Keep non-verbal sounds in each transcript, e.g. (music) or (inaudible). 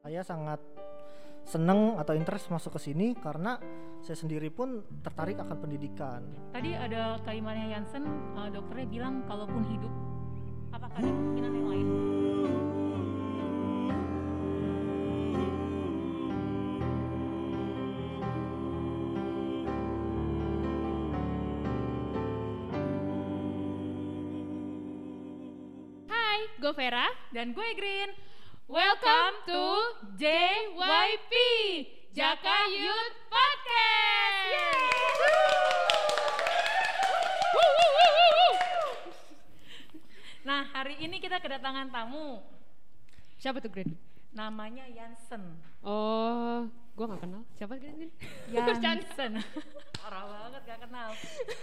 Saya sangat seneng atau interest masuk ke sini karena saya sendiri pun tertarik akan pendidikan. Tadi ada kalimatnya Jansen, uh, dokternya bilang kalaupun hidup, apakah ada kemungkinan yang lain? Gue Vera. Dan gue Green. Welcome to JYP, Jaka Youth Podcast. Woo, woo, woo, woo, woo. Nah, hari ini kita kedatangan tamu. Siapa tuh Green? Namanya Jansen. Oh, gue gak kenal. Siapa Green? ini? Jansen. Parah banget gak kenal.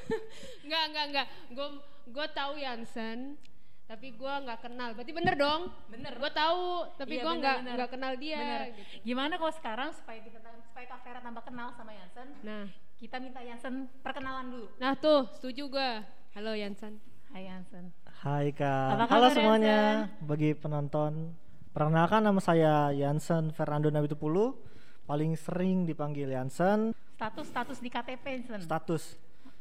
(laughs) Enggak, enggak, enggak. Gue gue tahu Yansen, tapi gue nggak kenal. Berarti bener dong? Bener. Gue tahu, tapi Iya, gue nggak nggak kenal dia. Bener. gitu. Gimana kalau sekarang supaya kita supaya Kak Vera tambah kenal sama Jansen, Nah, kita minta Jansen perkenalan dulu. nah tuh setuju gue. Halo Yansen. Hai Jansen. Hai Kak, Apa halo semuanya bagi penonton. Perkenalkan nama saya Jansen Fernando Nabitupulu, paling sering dipanggil Jansen. Status status di KTP Jansen. Status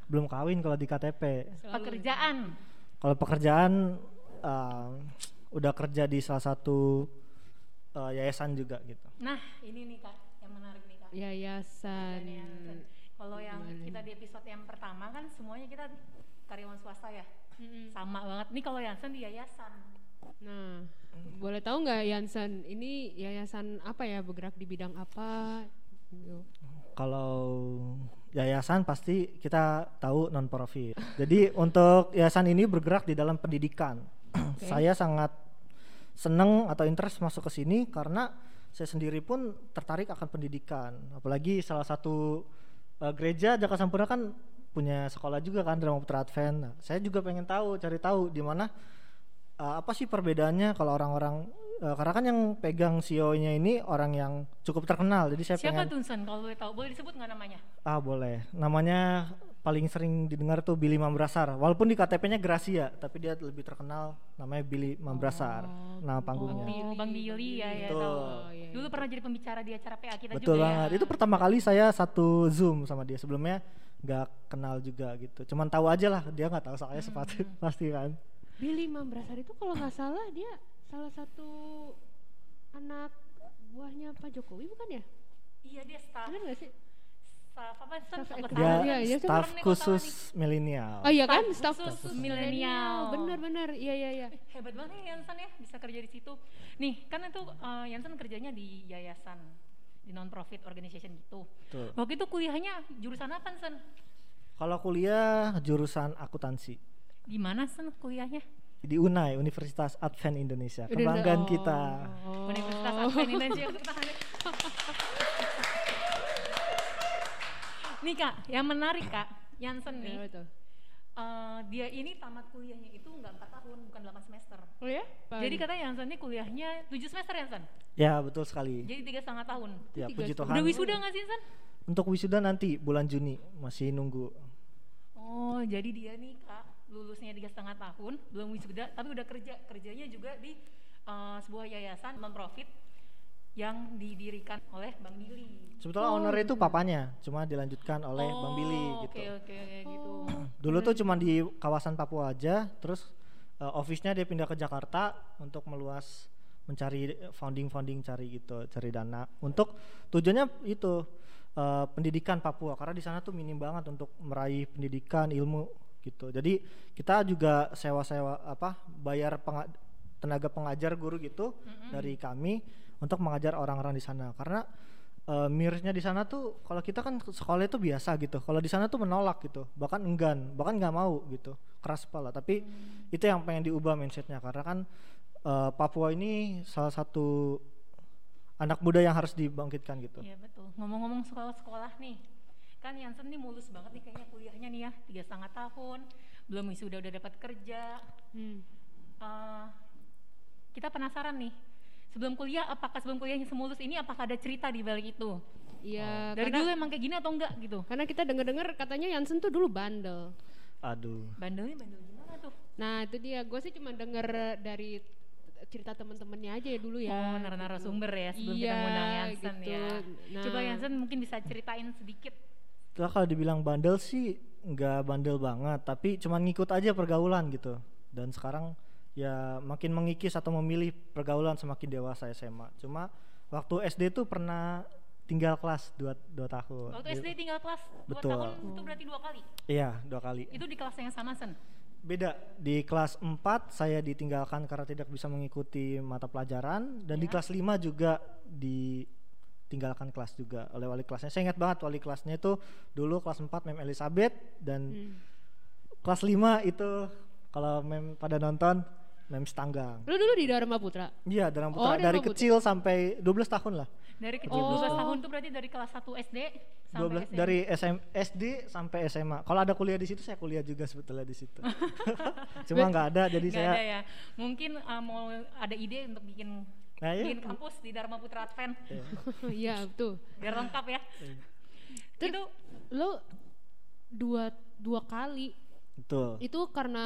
belum kawin kalau di KTP. Pekerjaan. Kalau pekerjaan eh, udah kerja di salah satu eh, yayasan juga gitu. Nah, ini nih Kak yang menarik nih Kak. Yayasan. Jansen. Kalau yang kita di episode yang pertama kan semuanya kita karyawan swasta ya. Mm-mm. Sama banget. Nih kalau Jansen di yayasan. Nah, boleh tahu nggak Yansen ini yayasan apa ya bergerak di bidang apa? Gitu. Kalau yayasan pasti kita tahu non profit. Jadi untuk yayasan ini bergerak di dalam pendidikan. Saya sangat seneng atau interest masuk ke sini karena saya sendiri pun tertarik akan pendidikan. Apalagi salah satu eh, gereja Jaka Sampurna kan punya sekolah juga kan Drama Putra Advent. Nah, saya juga pengen tahu, cari tahu di mana eh, apa sih perbedaannya kalau orang-orang eh, karena kan yang pegang CEO-nya ini orang yang cukup terkenal. Jadi saya Siapa pengen tuh Sen kalau boleh tahu? Boleh disebut nggak namanya? Ah boleh. Namanya paling sering didengar tuh Billy Mambrasar. Walaupun di KTP-nya Gracia, tapi dia lebih terkenal namanya Billy Mambrasar. nama panggungnya. Oh, Bang Billy ya, ya Betul. tahu. Oh, iya, Dulu pernah jadi pembicara di acara PA kita Betul juga banget. ya. Itu pertama kali saya satu Zoom sama dia. Sebelumnya nggak kenal juga gitu. Cuman tahu aja lah dia nggak tahu saya sepatu (laughs) pasti kan. Billy Mambrasar itu kalau nggak salah dia salah satu anak buahnya Pak Jokowi bukan ya? Iya dia staff. Benar nggak sih? Staff apa? Staff Sok ekra- ketahuan. Dia Iya, iya, staf Serem nih kalau khusus milenial. Oh iya kan, Staff staff khusus khusus milenial. Bener-bener, iya iya iya. nih. Hebat banget nih Yansen ya bisa kerja di situ. Nih kan itu eh, Yansen kerjanya di yayasan di non profit organization gitu. Betul. Waktu itu kuliahnya jurusan apa Sen? Kalau kuliah jurusan akuntansi Di mana Sen kuliahnya? di UNAI Universitas Advent Indonesia. Kebanggaan oh. kita. Universitas Advent Indonesia (laughs) tepuk tangan. Nih kak, yang menarik kak, Jansen nih, Iya betul. eh, dia ini tamat kuliahnya itu nggak 4 tahun, bukan 8 semester. Oh ya? Jadi katanya Jansen ini kuliahnya 7 semester Jansen, Ya betul sekali. jadi tiga setengah tahun. Ya Tiga puji. Tuhan. Udah wisuda nggak sih Jansen? Untuk wisuda nanti bulan Juni masih nunggu. Oh, jadi dia nih kak lulusnya tiga setengah tahun, belum wisuda, tapi udah kerja, kerjanya juga di eh, sebuah yayasan non profit yang didirikan oleh Bang Billy. Sebetulnya owner itu papanya, cuma dilanjutkan oleh Bang Billy Oh, gitu. Oke oke oke, gitu. (clears throat) Dulu tuh cuma di kawasan Papua aja, terus uh, office-nya dia pindah ke Jakarta untuk meluas mencari founding-founding cari gitu, cari dana. Untuk tujuannya itu uh, pendidikan Papua karena di sana tuh minim banget untuk meraih pendidikan ilmu gitu. Jadi kita juga sewa-sewa apa bayar penga- tenaga pengajar guru gitu dari kami untuk mengajar orang-orang di sana. Karena eh, mirisnya di sana tuh kalau kita kan sekolah itu biasa gitu. Kalau di sana tuh menolak gitu. Bahkan enggan. Bahkan nggak mau gitu. Keras kepala. Tapi itu yang pengen diubah mindsetnya. Karena kan eh, Papua ini salah satu anak muda yang harus dibangkitkan gitu. Iya betul. Ngomong-ngomong sekolah-sekolah nih, kan Yansen nih mulus banget nih kayaknya kuliahnya nih ya, tiga setengah tahun, belum wisuda udah dapat kerja. Hmm. Eh, kita penasaran nih, sebelum kuliah, apakah sebelum kuliahnya semulus ini, apakah ada cerita di balik itu? Iya, Dari karena, dulu emang kayak gini atau enggak gitu? karena kita denger-dengar katanya Yansen tuh dulu bandel. aduh Bandelnya bandel gimana tuh? Nah itu dia, gue sih cuma denger dari cerita teman-temannya aja ya dulu ya. oh, narasumber ya sebelum kita Iya, ngundang Yansen gitu. ya. Nah. Coba Yansen mungkin bisa ceritain sedikit. Lah kalau dibilang bandel sih nggak bandel banget, tapi cuman ngikut aja pergaulan gitu. Dan sekarang ya makin mengikis atau memilih pergaulan semakin dewasa SMA. Cuma waktu SD tuh pernah tinggal kelas 2 dua tahun. Waktu SD tinggal kelas 2 Betul. tahun itu berarti dua kali. Iya, dua kali. Itu di kelas yang sama Sen. Beda. Di kelas 4 saya ditinggalkan karena tidak bisa mengikuti mata pelajaran dan di Ya. kelas 5 juga ditinggalkan kelas juga oleh wali kelasnya. Saya ingat banget wali kelasnya itu dulu kelas 4 Mem Elizabeth dan Hmm. kelas 5 itu kalau Mem pada nonton Mem Stanggang. Lu dulu di Dharma Putra. Iya, Dharma Oh, Putra Dharma dari Putra. kecil sampai 12 tahun lah. Dari kecil Oh. 12 tahun tuh berarti dari kelas 1 SD sampai 12 SMA. dari SM, SD sampai SMA. Kalau ada kuliah di situ saya kuliah juga sebetulnya di situ. (laughs) Cuma nggak ada jadi Nggak saya ada ya. Mungkin uh, mau ada ide untuk bikin Nah, iya. bikin kampus di Dharma Putra Advent Iya. (laughs) Iya, betul. biar lengkap ya. Terus Itu lu dua dua kali Betul. itu karena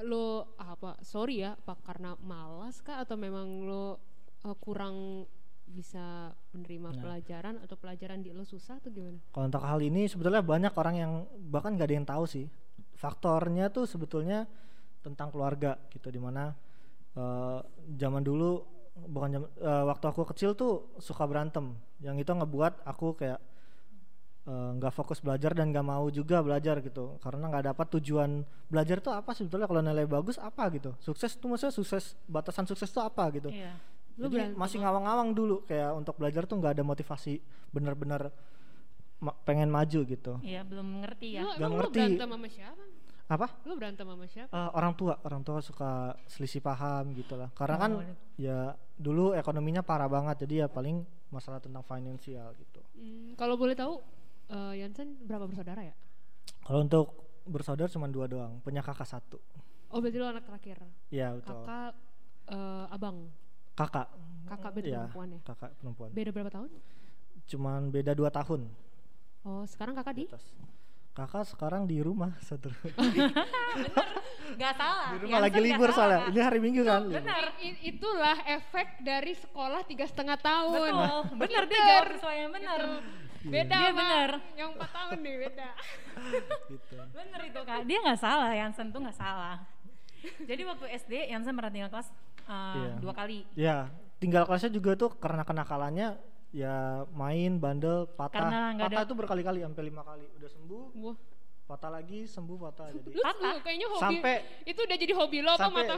lo apa sorry ya apa karena malas kah atau memang lo uh, kurang bisa menerima Nah. pelajaran atau pelajaran di lo susah atau gimana? Kalau untuk hal ini sebetulnya banyak orang yang bahkan gak ada yang tahu sih. Faktornya tuh sebetulnya tentang keluarga gitu di mana eh zaman dulu bukan zaman, eh, waktu aku kecil tuh suka berantem. Yang itu ngebuat aku kayak eh, nggak fokus belajar dan nggak mau juga belajar gitu karena nggak dapat tujuan belajar tuh apa sebetulnya kalau nilai bagus apa gitu sukses tuh maksudnya sukses batasan sukses tuh apa gitu iya. Lu Jadi berantem masih ngawang-ngawang dulu kayak untuk belajar tuh nggak ada motivasi bener-bener ma- pengen maju gitu. Iya, belum ngerti ya. Nggak ngerti. berantem sama siapa? Apa? Lo berantem sama siapa? Eh, orang tua, orang tua suka selisih paham gitu lah. Karena kan Oh. ya dulu ekonominya parah banget jadi ya paling masalah tentang finansial gitu. Hmm, kalau boleh tahu uh, Yansen berapa bersaudara ya? Kalau untuk bersaudara cuma dua doang, punya kakak satu. Oh berarti lo anak terakhir. Iya betul. Kakak uh, abang, Kakak. kakak beda Iya, perempuan ya. kakak perempuan. Beda berapa tahun? Cuman beda dua tahun. Oh sekarang kakak di? atas. Kakak sekarang di rumah satu. (laughs) Gak salah. di rumah Yansen lagi nggak libur soalnya. Ini hari Minggu kan. libur. Benar. I- itulah efek dari sekolah tiga setengah tahun. Betul. Bener. jawab sesuai yang benar. Beda Dia bener. yang 4 tahun nih beda. (laughs) Gitu. Bener itu kak. Dia nggak salah. Yansen tuh nggak salah. Jadi waktu SD Yansen pernah tinggal kelas uh, Iya. dua kali. Ya, tinggal kelasnya juga tuh karena kenakalannya ya main bandel patah Karena patah ada- itu berkali-kali sampai lima kali udah sembuh Wah, patah lagi sembuh patah jadi lu Patah. tuh kayaknya hobi Sampai- itu udah jadi hobi lo apa sampai mata?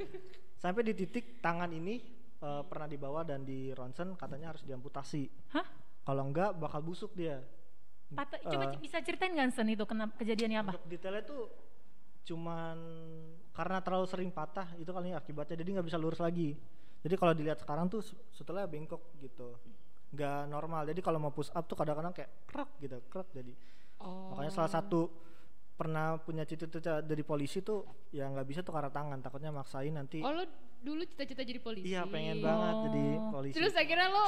(laughs) sampai di titik tangan ini eh, pernah dibawa dan di ronsen katanya harus diamputasi Hah? Kalau enggak bakal busuk dia Patah. Coba Eh, bisa ceritain nggak Yansen itu kenapa kejadiannya apa? untuk detailnya tuh cuman karena terlalu sering patah itu kali akibatnya jadi nggak bisa lurus lagi jadi kalau dilihat sekarang tuh se- setelah bengkok gitu nggak normal jadi kalau mau push up tuh kadang-kadang kayak krek gitu krek jadi Oh. makanya salah satu pernah punya cita-cita dari polisi tuh ya nggak bisa tuh karena tangan takutnya maksain nanti Oh lo dulu cita-cita jadi polisi. iya pengen banget jadi Oh. polisi Terus akhirnya lo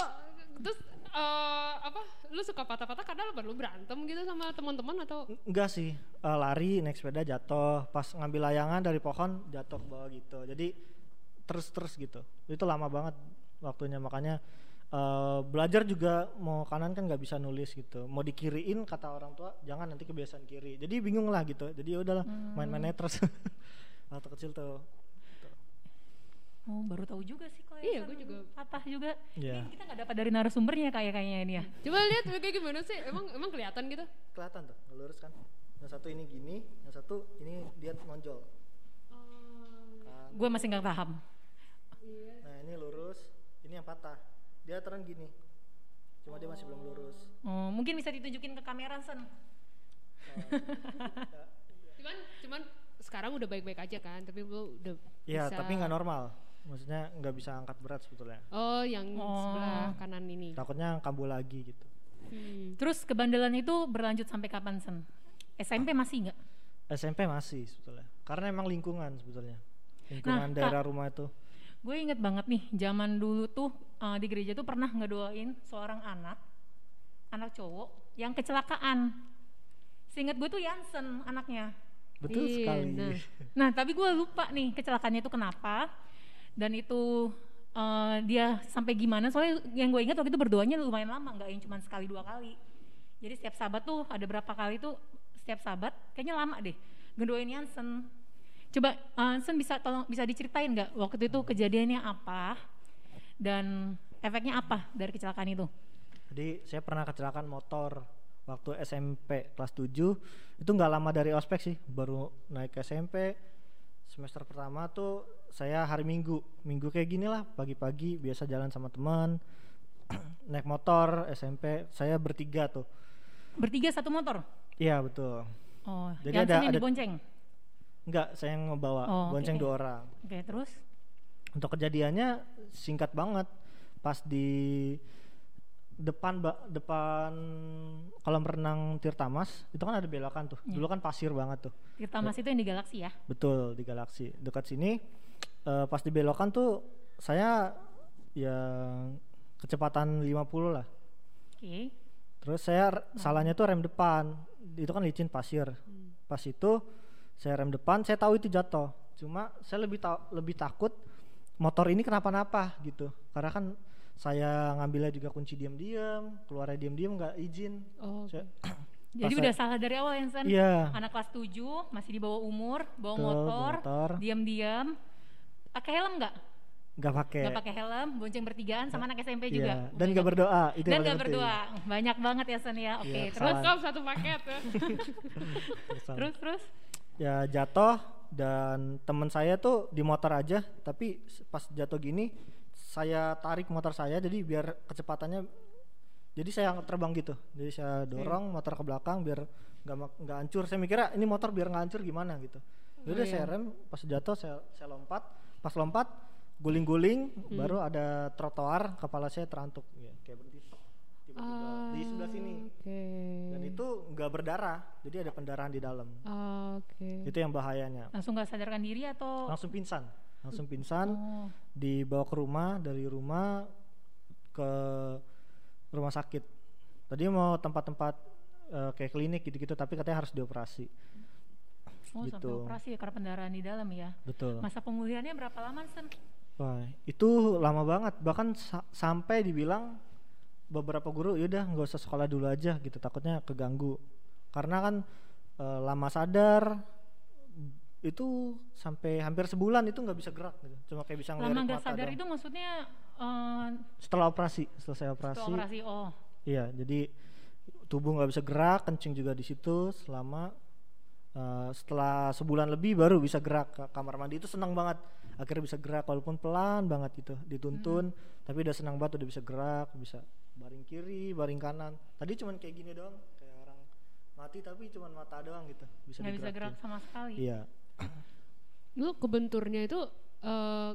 terus eh, apa? Lu suka patah-patah karena lo baru berantem gitu sama teman-teman atau? enggak sih. Eh, lari naik sepeda jatuh. Pas ngambil layangan dari pohon jatuh ke bawah gitu. Jadi terus terus gitu. Itu lama banget waktunya. Makanya eh, belajar juga mau kanan kan nggak bisa nulis gitu. Mau dikiriin kata orang tua jangan nanti kebiasaan kiri. Jadi bingung lah gitu. Jadi ya udahlah main-mainnya terus (laughs) waktu kecil tuh Oh baru tahu juga sih kalau Iya, gua juga. patah juga. Iya. Ini kita nggak dapat dari narasumbernya kayak kayaknya ini ya. Coba lihat kayak gimana sih? Emang emang kelihatan gitu? kelihatan tuh ngelurus kan yang satu ini gini yang satu ini dia nonjol kan. Gue masih nggak paham. nah ini lurus ini yang patah dia turun gini cuma dia masih belum lurus Oh, mungkin bisa ditunjukin ke kamera Sen. (laughs) Cuman cuman sekarang udah baik-baik aja kan, tapi lo udah Iya, bisa- tapi nggak normal. Maksudnya nggak bisa angkat berat sebetulnya. Oh, yang Oh. sebelah kanan ini. Takutnya kambuh lagi gitu. Hmm. Terus kebandelan itu berlanjut sampai kapan Sen? SMP masih nggak? SMP masih sebetulnya. Karena emang lingkungan sebetulnya. Lingkungan Kak. daerah rumah itu. Gue inget banget nih, zaman dulu tuh uh, di gereja tuh pernah ngedoain seorang anak, anak cowok yang kecelakaan. Seinget gue tuh Yansen anaknya. Betul Iya, sekali. nah. Nah, tapi gue lupa nih kecelakaannya itu kenapa. Dan itu eh, dia sampai gimana soalnya yang gue ingat waktu itu berdoanya lumayan lama nggak yang cuma sekali dua kali. Jadi setiap sabat tuh ada berapa kali tuh setiap sabat kayaknya lama deh ngedoain Yansen. Coba eh, Yansen bisa tolong bisa diceritain nggak waktu itu kejadiannya apa dan efeknya apa dari kecelakaan itu? Jadi saya pernah kecelakaan motor waktu SMP kelas 7 itu nggak lama dari ospek sih baru naik ke SMP semester pertama tuh saya hari Minggu. Minggu kayak gini lah pagi-pagi biasa jalan sama teman (clears throat) naik motor SMP saya bertiga tuh. Bertiga satu motor? Iya betul. Oh Jadi ada- yang ada- dibonceng? Nggak saya yang ngebawa Oh, bonceng dua orang. Oke terus? Untuk kejadiannya singkat banget. Pas di depan ba- depan kolam renang Tirtamas itu kan ada belokan tuh. Iya. dulu kan pasir banget tuh. Tirta Mas itu yang di Galaksi ya? Betul di galaksi. Dekat sini eh, pas di belokan tuh saya ya kecepatan 50 lah. Oke. Terus saya r- salahnya tuh rem depan. Itu kan licin pasir. Pas itu saya rem depan saya tahu itu jatuh. Cuma saya lebih ta- lebih takut motor ini kenapa-napa gitu. Karena kan saya ngambilnya juga kunci diam-diam keluarnya diam-diam nggak izin. Oh, oke. Saya- (clears throat) jadi Pas udah saya- salah dari awal Yansen iya. Anak kelas 7 masih di bawah umur bawa betul, motor motor. diam-diam. Pakai helm nggak? Nggak pakai. Nggak pakai helm bonceng bertigaan sama anak SMP Iya, juga? Dan nggak berdoa itu dan yang nggak berdoa. Banyak banget ya Sen ya. Oke Iya, terus? Kesalahan. Lengkap satu paket ya. Terus terus? Ya jatuh dan teman saya tuh di motor aja tapi pas jatuh gini saya tarik motor saya jadi biar kecepatannya jadi saya terbang gitu. Jadi saya dorong motor ke belakang biar nggak nggak hancur. Saya mikirnya ini motor biar nggak hancur gimana gitu. Oh, udah iya. saya rem pas jatuh saya saya lompat. Pas lompat guling-guling baru ada trotoar kepala saya terantuk. Ya, kayak berhenti tiba-tiba di sebelah sini. Oke. dan itu nggak berdarah jadi ada pendarahan di dalam. Ah, Oke. itu yang bahayanya. Langsung nggak sadarkan diri atau langsung pingsan langsung pingsan oh, dibawa ke rumah dari rumah ke rumah sakit. Tadi mau tempat-tempat eh, kayak klinik gitu-gitu tapi katanya harus dioperasi. Oh sampai Gitu. operasi ya karena pendarahan di dalam ya. Betul. Masa pemulihannya berapa lama Sen? Wah, itu lama banget. Bahkan sa- sampai dibilang beberapa guru yaudah nggak usah sekolah dulu aja gitu. Takutnya keganggu. Karena kan eh, lama sadar itu sampai hampir sebulan itu nggak bisa gerak gitu cuma kayak bisa lama ngelirik nggak mata sadar doang. itu maksudnya eh, setelah operasi selesai setelah operasi operasi oh Iya, jadi tubuh nggak bisa gerak, kencing juga di situ selama eh, setelah sebulan lebih baru bisa gerak ke kamar mandi itu senang banget. Akhirnya bisa gerak walaupun pelan banget gitu, dituntun, tapi udah senang banget udah bisa gerak, bisa baring kiri, baring kanan. Tadi cuman kayak gini doang, kayak orang mati tapi cuman mata doang gitu, bisa nggak bisa gerak digerakin. sama sekali Iya, Lu kebenturnya itu eh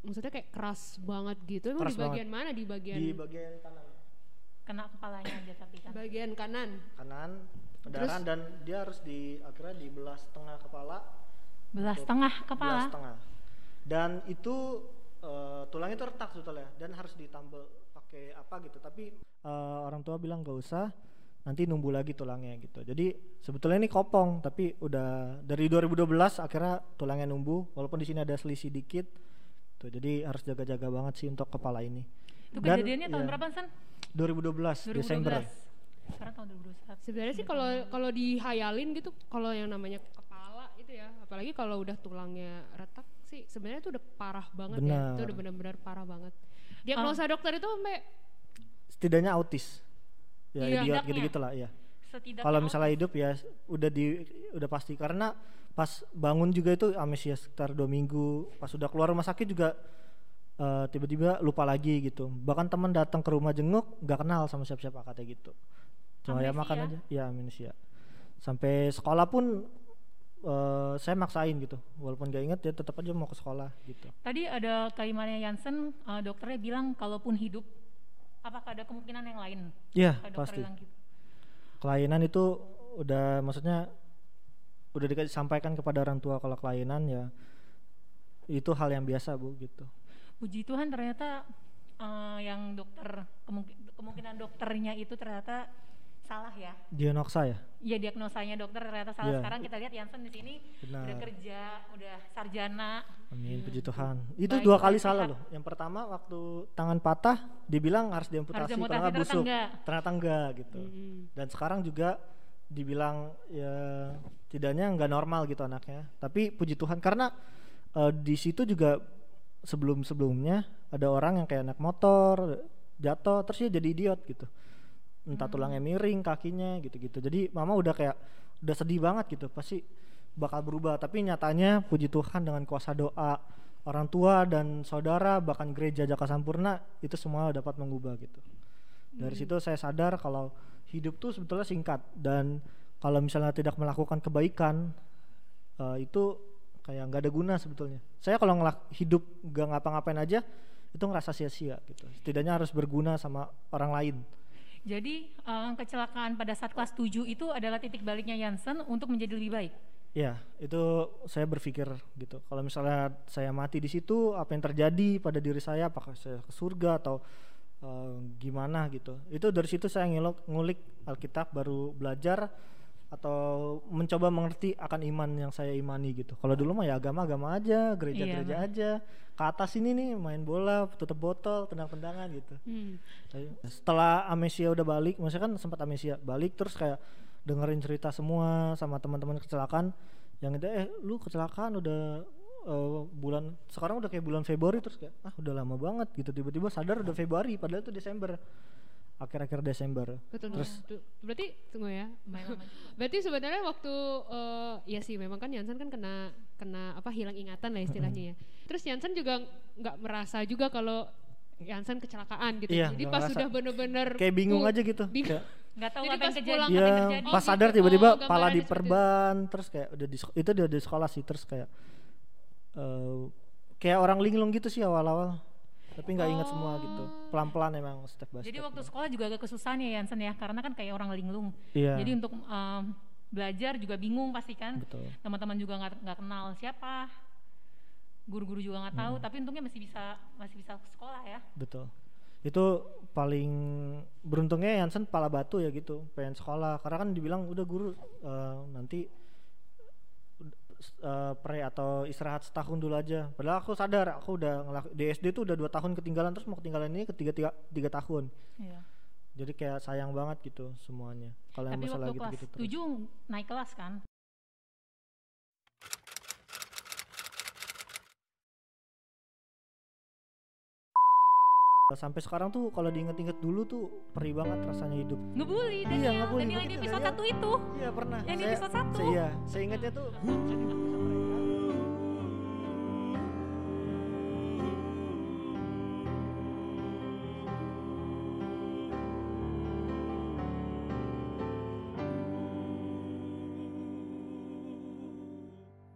maksudnya kayak keras banget gitu. Emang Keras di bagian mana? Di bagian di bagian kanan, kena kepalanya aja tapi kan. Bagian kanan. kanan pendarahan dan dia harus di akhirnya dibelah setengah kepala. Belah Untuk setengah belas kepala setengah. Dan itu eh, tulangnya itu retak sebetulnya dan harus ditambal pakai apa gitu. Tapi eh, orang tua bilang gak usah nanti numbuh lagi tulangnya gitu. Jadi sebetulnya ini kopong tapi udah dari 2012 akhirnya tulangnya numbuh walaupun di sini ada selisih dikit. Tuh jadi harus jaga-jaga banget sih untuk kepala ini. Itu Dan, kejadiannya tahun iya, berapa Sen 2012, 2012 Desember. Sekarang tahun 2021 Sebenarnya sih kalau kalau dihayalin gitu kalau yang namanya kepala itu ya, apalagi kalau udah tulangnya retak sih sebenarnya itu udah parah banget ya. Itu udah benar-benar parah banget. Diagnosa dokter itu sampai setidaknya autis ya Iya. idiot gitu-gitu lah ya kalau misalnya hidup ya udah di udah pasti. Karena pas bangun juga itu amnesia sekitar dua minggu. Pas udah keluar rumah sakit juga eh, tiba-tiba lupa lagi gitu. Bahkan teman datang ke rumah jenguk nggak kenal sama siapa-siapa katanya gitu. Cuma ya Amnesia? makan aja. Ya amnesia. Sampai sekolah pun eh, saya maksain gitu. Walaupun gak inget ya tetap aja mau ke sekolah gitu. Tadi ada kalimatnya Jansen eh, dokternya bilang kalaupun hidup apakah ada kemungkinan yang lain? Iya pasti. gitu? Kelainan itu udah maksudnya udah dikasih sampaikan kepada orang tua kalau kelainan ya itu hal yang biasa bu gitu. Puji Tuhan ternyata eh, yang dokter kemungkin- kemungkinan dokternya itu ternyata salah ya. Dianoksa ya Iya diagnosanya dokter ternyata salah. Iya. Sekarang kita lihat Jansen di sini udah benar kerja, udah sarjana. amin puji Tuhan itu Baik, dua kali sehat. salah loh yang pertama waktu tangan patah dibilang harus diamputasi Harus nggak ternyata busuk enggak. ternyata enggak gitu Mm-mm. dan sekarang juga dibilang ya tidaknya nggak normal gitu anaknya tapi puji Tuhan karena eh, di situ juga sebelum sebelumnya ada orang yang kayak naik motor jatuh terus dia jadi idiot gitu entah tulangnya miring kakinya gitu-gitu jadi mama udah kayak udah sedih banget gitu pasti bakal berubah tapi nyatanya puji Tuhan dengan kuasa doa orang tua dan saudara bahkan gereja Jaka Sampurna itu semua dapat mengubah gitu dari situ saya sadar kalau hidup tuh sebetulnya singkat dan kalau misalnya tidak melakukan kebaikan eh, itu kayak nggak ada guna sebetulnya. Saya kalau ngelak hidup nggak ngapa-ngapain aja itu ngerasa sia-sia gitu. Setidaknya harus berguna sama orang lain. Jadi eh, kecelakaan pada saat kelas 7 itu adalah titik baliknya Jansen untuk menjadi lebih baik. Ya, itu saya berpikir gitu. Kalau misalnya saya mati di situ, apa yang terjadi pada diri saya? Apakah saya ke surga atau eh, gimana gitu? Itu dari situ saya ngulik Alkitab, baru belajar atau mencoba mengerti akan iman yang saya imani gitu. Kalau dulu mah ya agama-agama aja, gereja-gereja Iya, aja. Ke atas ini nih main bola, tutup botol, tendang-tendangan gitu. Hmm. Setelah amnesia udah balik maksudnya kan sempat amnesia balik terus kayak dengerin cerita semua sama teman-teman kecelakaan yang itu eh lu kecelakaan udah eh, bulan sekarang udah kayak bulan Februari terus kayak ah udah lama banget gitu tiba-tiba sadar udah Februari padahal itu Desember akhir-akhir Desember Betul. Terus- betul. Berarti tunggu ya. Berarti sebenarnya waktu eh ya sih memang kan Jansen kan kena kena apa hilang ingatan lah istilahnya ya. Terus Jansen juga nggak merasa juga kalau Jansen kecelakaan gitu. Iya, Jadi pas ngerasa. sudah bener-bener kayak bingung uh, aja gitu bingung. Kayak, Nggak tahu Jadi apa yang pas terjadi. pulang apa yang Iya, pas gitu. sadar Oh, tiba-tiba pala diperban terus kayak udah di itu dia di sekolah sih terus kayak eh, kayak orang linglung gitu sih awal-awal tapi nggak ingat semua gitu Oh. pelan-pelan emang step by Jadi step waktu sekolah juga agak kesusahan ya Jansen ya, karena kan kayak orang linglung. iya Jadi untuk em, belajar juga bingung pasti kan. Teman-teman juga nggak kenal siapa. Guru-guru juga nggak tahu, tapi untungnya masih bisa masih bisa ke sekolah ya. betul itu paling beruntungnya Yansen pala batu ya gitu pengen sekolah karena kan dibilang udah guru eh, nanti eh, pre atau istirahat setahun dulu aja padahal aku sadar aku udah ngelak- di SD tuh udah dua tahun ketinggalan terus mau ketinggalan ini ketiga tiga, tiga tahun Iya. jadi kayak sayang banget gitu semuanya kalau yang masalah kelas gitu-gitu terus 7 naik kelas kan. Sampai sekarang tuh kalau diinget-inget dulu tuh perih banget rasanya hidup Ngebully Iya, Daniel, ngebully. Daniel di Begitu, episode. 1 itu. iya pernah Yang di episode satu. iya saya ingatnya tuh.